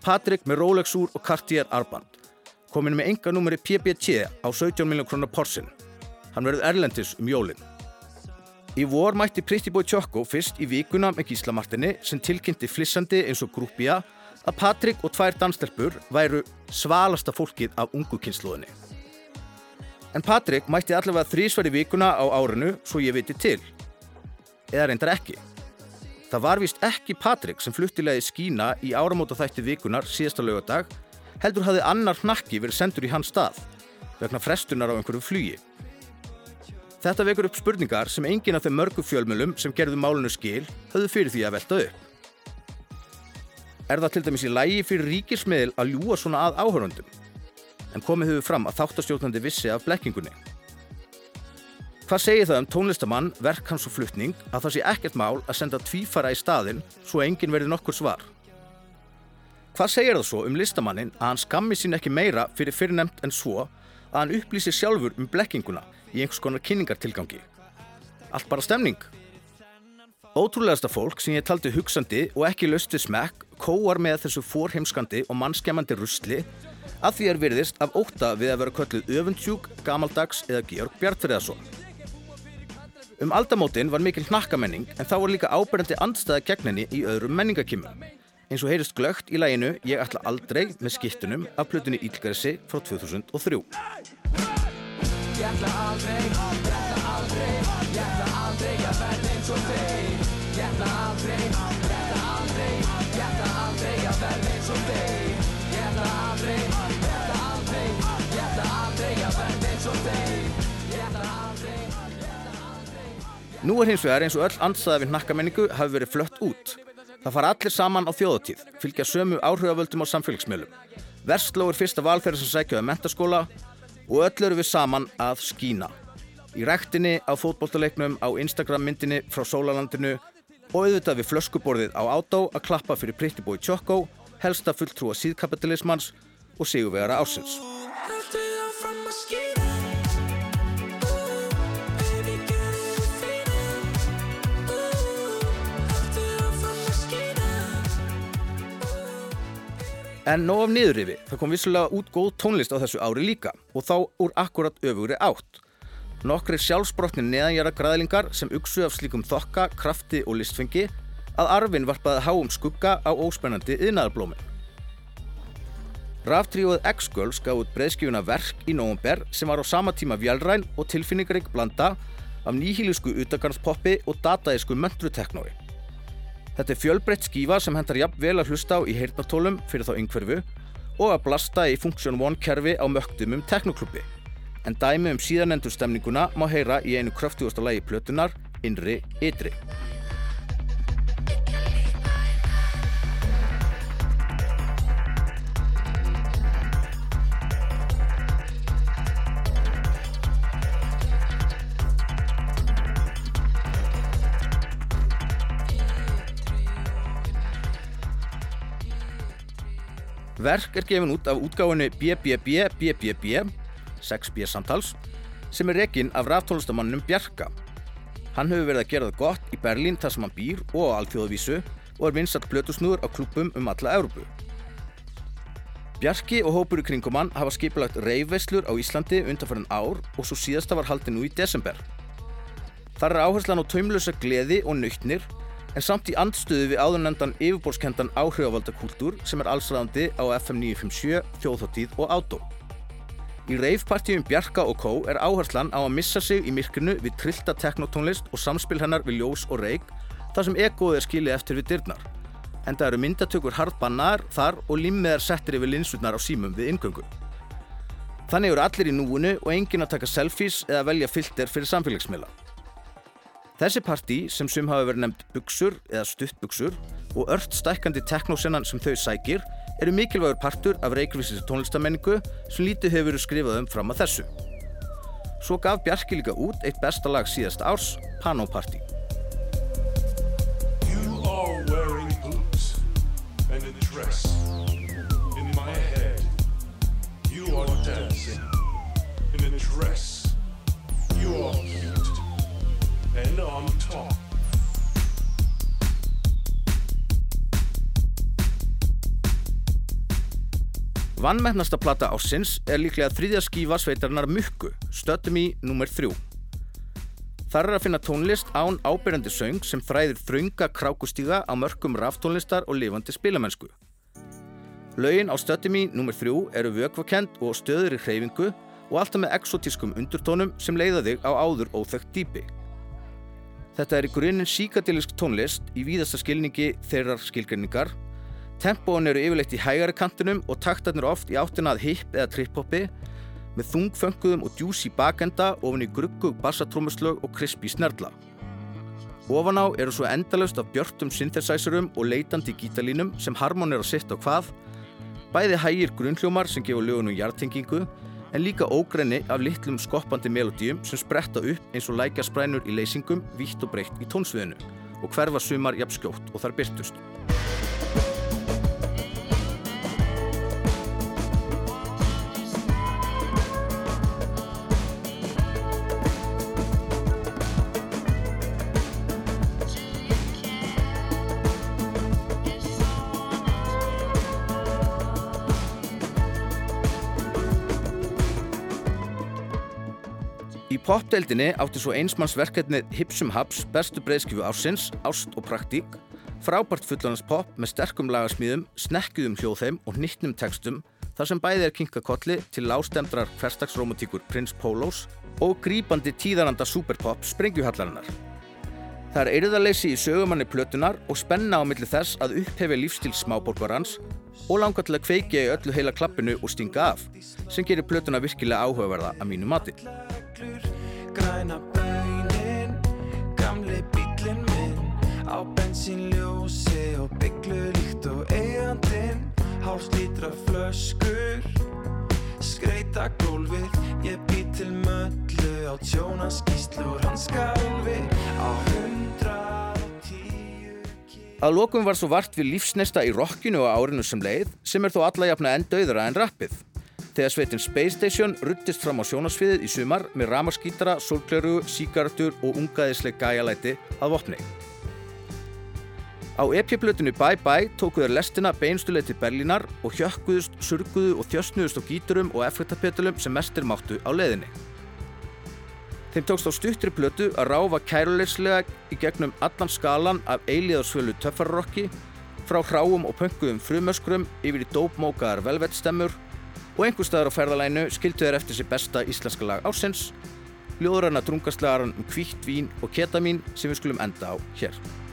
Patrik með Rolex úr og Cartier arband, komin með enga númeri PBT á 17 miljón krónar porsin. Hann verður erlendis um jólinn. Í vor mætti Boy Choco fyrst í vikuna með gíslamartinni sem tilkynnti flissandi eins og grúpja að Patrik og tvær danstelpur væru svalasta fólkið af ungu kynsluðinni. En Patrik mætti allavega þrísverði vikuna á árinu svo ég viti til. Eða reyndar ekki. Það var vist ekki Patrik sem fluttilegði skína í áramóta þætti vikunar síðasta lögadag heldur hafði annar hnakki verið sendur í hans stað vegna frestunar á einhverju flugi. Þetta vekur upp spurningar sem engin af þeim mörgu fjölmjölum sem gerðu málunu skil höfðu fyrir því að velta upp. Er það til dæmis í lægi fyrir ríkismiðil að ljúa svona að áhöröndum? En komið höfðu fram að þáttastjóknandi vissi af blekkingunni. Hvað segir það um tónlistamann, verk hans og flutning að það sé ekkert mál að senda tvífara í staðin svo enginn verði nokkur svar? Hvað segir það svo um listamannin að hann skammi sín ekki meira fyrir fyrirnemt en svo að hann upplýsi sjálfur um blekkinguna í einhvers konar kynningartilgangi. Allt bara stemning. Ótrúlegasta fólk sem ég taldi hugsandi og ekki löst við smekk kóar með þessu fórheimskandi og mannskemmandi rusli að því er virðist af óta við að vera kölluð öfundsjúk, gamaldags eða Georg Bjartfriðarsson. Um aldamótin var mikil hnakkamenning en þá var líka áberandi andstæða gegninni í öðrum menningakimum. Eins og heyrist glögt í læginu Ég ætla aldrei með skittunum af plutunni Ílgræsi frá 2003. Ég ætla aldrei, ég ætla aldrei, ég ætla aldrei að verða eins og þeir Ég ætla aldrei, ég ætla aldrei, ég ætla aldrei að verða eins og þeir Ég ætla aldrei, Nú er hins vegar eins og öll andstæða við nakkamenningu hafi verið flött út Það fara allir saman á þjóðatíð, fylgja sömu áhrifavöldum á samfélagsmiðlum. Versló er fyrsta val þeirra sem sækjaði mentaskóla og öll eru við saman að skína. Í rektinni, á fótbollaleiknum, á Instagram myndinni frá Sólalandinu og auðvitað við flöskuborðið á átó að klappa fyrir Boy Choco, helsta fulltrúa síðkapitalismans og sigurvegara ásins. En nóg af niðurrifi, það kom vissulega út góð tónlist á þessu ári líka og þá úr akkurat öfugri átt. Nokkri sjálfsbrotni neðanjara græðlingar sem uksu af slíkum þokka, krafti og listfengi að arfin varpaði háum skugga á óspennandi yðnaðarblómin. Ráftríóið X-Girls gaf út breyðskifuna Verk í nógumber sem var á sama tíma vjálræn og tilfinningarík blanda af nýhílusku utagarnspoppi og dataísku möndruteknói. Þetta er fjölbreytt skífa sem hendar jafn vel að hlusta á í heyrnatólum fyrir þá yngverfu og að blasta í Function One kerfi á mögtum um teknoklubbi. En dæmi um síðanendur stemninguna má heyra í einu kröftugasta lægi plötunar, Inri Ytri. Verk er gefin út af útgáðinu BBB BBB, 6B samtals, sem er rekinn af ráftólustamannum Bjarka. Hann hefur verið að gera það gott í Berlín þar sem hann býr og á alþjóðavísu og er vinsat blötusnúður á klubum um alla Európu. Bjarki og hópur í kringum hann hafa skipilagt reyfveislur á Íslandi undanfæran ár og svo síðasta var haldið nú í desember. Þar er áherslan á taumlösa gleði og nöytnir en samt í andstöðu við áðurnendan yfirbórskendan áhrifavaldakúltúr sem er allsræðandi á FM 957, þjóðháttíð og átó. Í reifpartíum Bjarka og Kó er áherslan á að missa sig í myrkrinu við trillta teknotónlist og samspil hennar við ljós og reik þar sem egoð er skilið eftir við dyrnar. En það eru myndatökur hardbannar þar og limmiðar settir yfir linsutnar á símum við ingöngu. Þannig eru allir í núinu og engin að taka selfies eða velja filter fyrir samfélagsmiðla. Þessi partí sem sum hafa verið nefnd buksur eða stuttbuksur og ört stækkandi teknosennan sem þau sækir eru mikilvægur partur af Reykjavíksis tónlistamenningu sem lítið hefur verið skrifað um fram að þessu. Svo gaf Bjarki líka út eitt besta lag síðast árs, Pano Party. You are wearing boots and a dress. In my head, you are dancing in a dress. You are and on top. Vannmennasta plata ásins er líklega þriðja skífa sveitarinnar Mukku, stöttum í nummer þrjú. Þar er að finna tónlist án ábyrjandi söng sem þræðir þrönga krákustíga á mörgum raftónlistar og lifandi spilamennsku. Laugin á stöttum í nummer þrjú eru vökvakend og stöður í hreyfingu og alltaf með exotískum undurtónum sem leiða þig á áður óþögt dýpi. Þetta er í grunninn síkadilisk tónlist í víðasta skilningi þeirrar skilgrinningar Tempóin eru yfirleitt í hægari kantinum og taktarnir oft í áttina að hip eða trip-hopi með þungfönguðum og djúsi bakenda ofin í gruggug bassatrómuslög og krispi snerla. Ofan á eru svo endalust af björtum synthesizerum og leitandi gítalínum sem harmonera sitt á hvað, bæði hægir grunnhljómar sem gefur lögunum hjartengingu en líka ógrenni af litlum skoppandi melodíum sem spretta upp eins og lækja sprænur í leysingum vítt og breytt í tónsviðinu og hverfa sumar jafn skjótt og þar byrtust. Popdeildinni átti svo einsmannsverkefnið Hipsum Haps bestu breyðskifu ársins, Ást og Praktík, frábært fullanans pop með sterkum lagasmíðum, snekkuðum hljóðheim og hnittnum textum þar sem bæði er kinkakolli til lástemdrar hverstagsromantíkur Prins Pólos og grípandi tíðaranda superpop Sprengjuhallarinnar. Það er eirðarleysi í sögumanni plötunar og spenna á milli þess að upphefi lífstíl smáborgarans og langa til að kveikja í öllu heila klappinu og stinga af, sem gerir plötuna virkilega áhugaverða að mínu mati. Græna baunin, gamli bílinn minn. Á bensínljósi og bygglu líkt og eigandinn. Hálslítra flöskur, skreita gólfið. Ég bý til möllu á tjónaskíslu úr hans galvi Á hundrað og tíu Að lokum var svo vart við lífsnesta í rockinu á árinu sem leið sem er þó alla jafna enn döðra en rappið. Þegar sveitin Space Station ruttist fram á sjónasviðið í sumar með ramaskítara, sólkleru, síkartur og ungaðisleg gæjalæti að vopni. Á EP-plötinu Bye Bye tóku þeir lestina beinstuleið til Berlínar og hjökkuðust, surguðu og þjösnuðust á gíturum og effektapetulum sem mestir máttu á leiðinni. Þeim tókst á stuttri plötu að ráfa kæruleyslega í gegnum allan skalan af eilíðarsvölu töffarrocki frá hráum og pönguðum frumöskrum yfir í dópmókaðar velvettstemmur og einhver staðar á ferðalæinu skildu þeir eftir sér besta íslenska lag ásins, ljóðræna drungaslagaran um kvítt vín og ketamín sem við skulum enda á hér.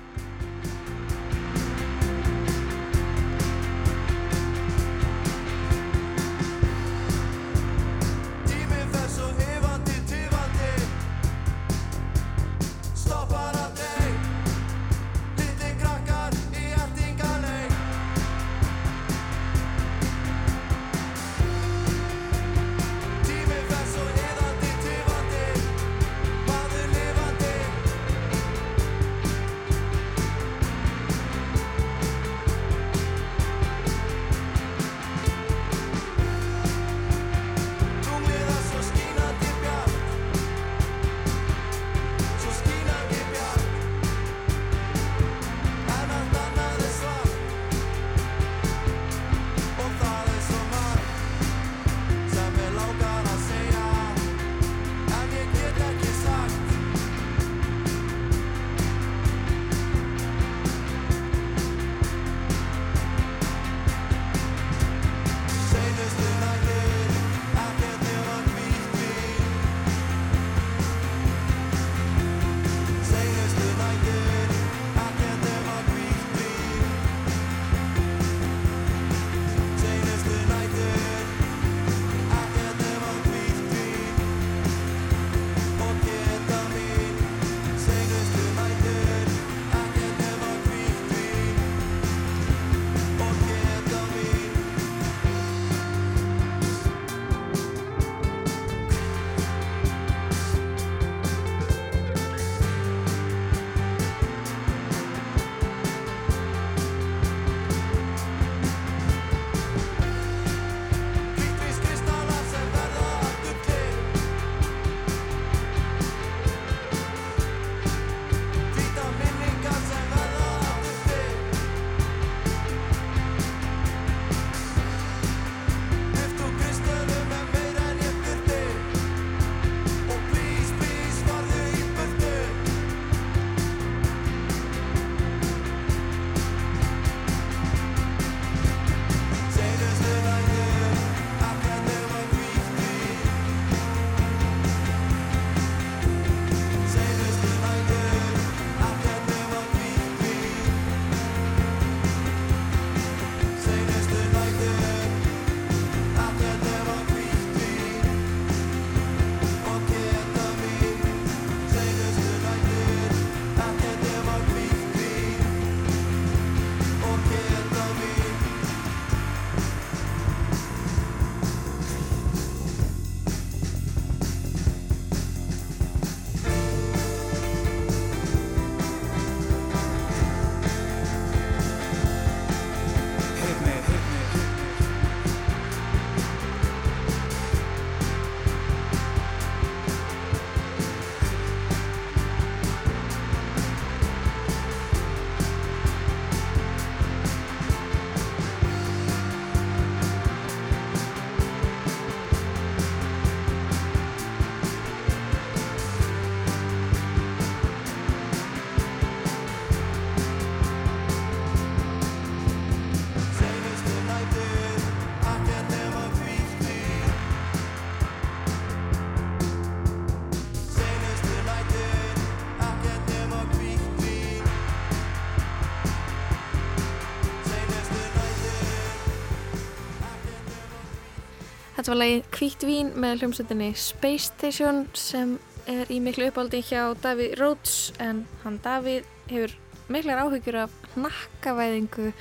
Þetta var lagið Hvít vín með hljómsveitinni Space Station sem er í miklu uppáldi hjá Davíð Rhodes en hann Davíð hefur miklar áhyggjur af hnakkavæðingu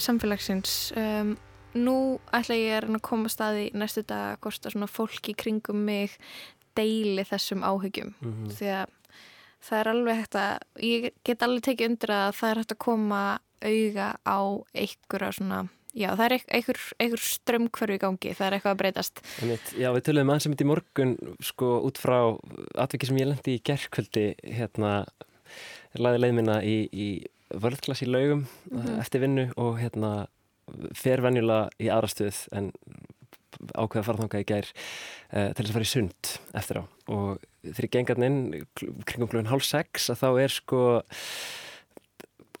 samfélagsins. Um, nú ætla ég að að koma staði næstu dag að kosta svona fólk í kringum mig deili þessum áhyggjum Mhm. því að það er alveg hægt að, ég get alveg tekið undir að það er hægt að koma auga á einhverja svona, já það er einhver, einhver, strömmkverfi í gangi, það er eitthvað að breytast. Einmitt, já, við töluðum aðeins um þetta í morgun sko út frá atviki sem ég lendi í gerkvöldi hérna, laði leið minna í, í vörðklass í laugum Mhm. eftir vinnu og hérna fer venjulega í aðra stuð en ákveða að fara þangað í gær uh, til þess að fara í sund eftir á og þegar ég gengarn inn kl- kringum klukkan hálf sex að þá er sko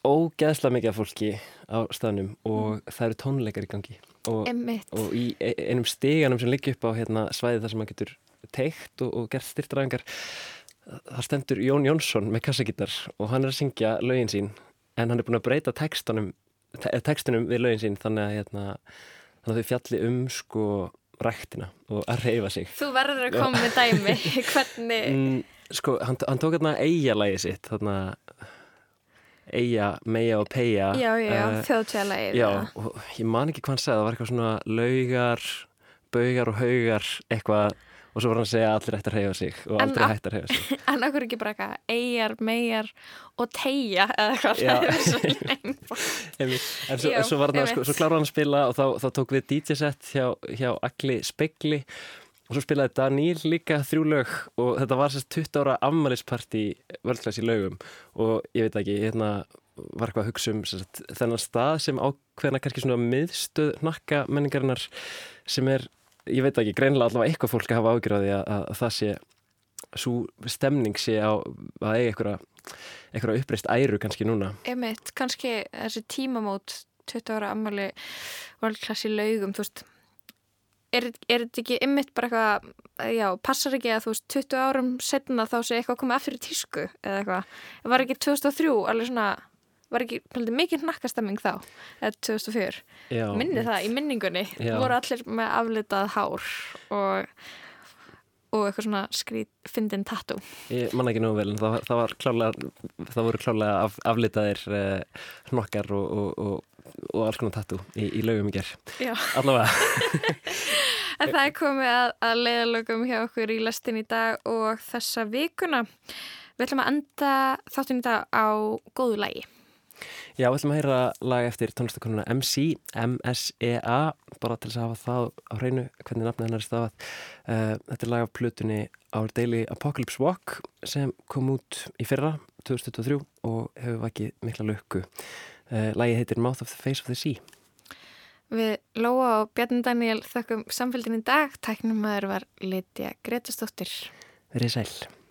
ógeðslega mikið af fólki á staðnum og það eru tónleikar í gangi. Og, og í e- einum stiganum sem liggur upp á hérna, svæði þar sem maður getur teikt og, og gert styrtræðingar þar stendur Jón Jónsson með kassagittar og hann er að syngja lögin sín en hann er búin að breyta textunum, te textunum við lögin sín þannig að, hérna, þannig að þau fjalli um sko ræktina og að reyfa sig. Þú verður að koma með dæmi, hvernig, mm, sko, hann, hann tók hérna eigalægi sitt þarna eiga, meja og peja já, já, já, eh, þjóðtjálægir. Já, og ég man ekki hvað hann segði, það var eitthvað svona laugar, baugar og haugar eitthvað og svo var hann að segja allir ætti að reyfa sig og En aldrei hætti að reyfa sig. En okkur ekki bara eitthvað eigjar, megar og tegja eða eitthvað. En svo, svo sko, svo kláraði hann að spila og þá, þá tók við DJ-sett hjá, hjá Agli Spegli og svo spilaði Daníl líka þrjú lög og þetta var sérst 20 ára afmælisparti völdklass í lögum og ég veit ekki, hérna var eitthvað að hugsa um sérst, þennan stað sem ákveðna kannski svona miðstöð nakka menningarinnar sem er, ég veit ekki, greinlega allavega eitthvað fólk að hafa ágjörði að, að, að það sé svo stemning sé á að eiga einhverja, einhverja uppreist æru kannski núna. Einmitt, kannski þessi tímamót 20 ára ammali völdklass í laugum, þú veist er, er þetta ekki einmitt bara eitthvað já, passar ekki að þú veist 20 árum setna þá sé eitthvað komið aftur í tísku eða eitthvað, var ekki 2003 alveg svona, var ekki heldur, mikið nakkastemming þá, eða 2004 Já, minni mitt. það í minningunni Já. voru allir með aflitað hár og og eitthvað svona skrít fyndin tattoo Ég manna ekki nógu vel en það, það var klálega það voru klálega af, aflitaðir uh, hnokkar og, og, og, og alls konar tattoo í, í lögum í ger Já. allavega En það er komið að, að leiðalögum hjá okkur í lestin í dag og þessa vikuna. Við ætlum að enda þáttinn í dag á góðu lægi. Já, við ætlum að heyra lag eftir tónlistakonuna MC, M-S-E-A bara til þess að hafa það á hreinu hvernig nafnið hennar er stafað uh, Þetta er lag af plutunni Our Daily Apocalypse Walk sem kom út í fyrra 2023 og hefur vakið mikla lukku uh, Lagið heitir Mouth of the Face of the Sea Við Lóa og Bjarni Daniel þökkum samfélgin í dag. Tæknum maður var Lítja Gretastóttir. Verið sæl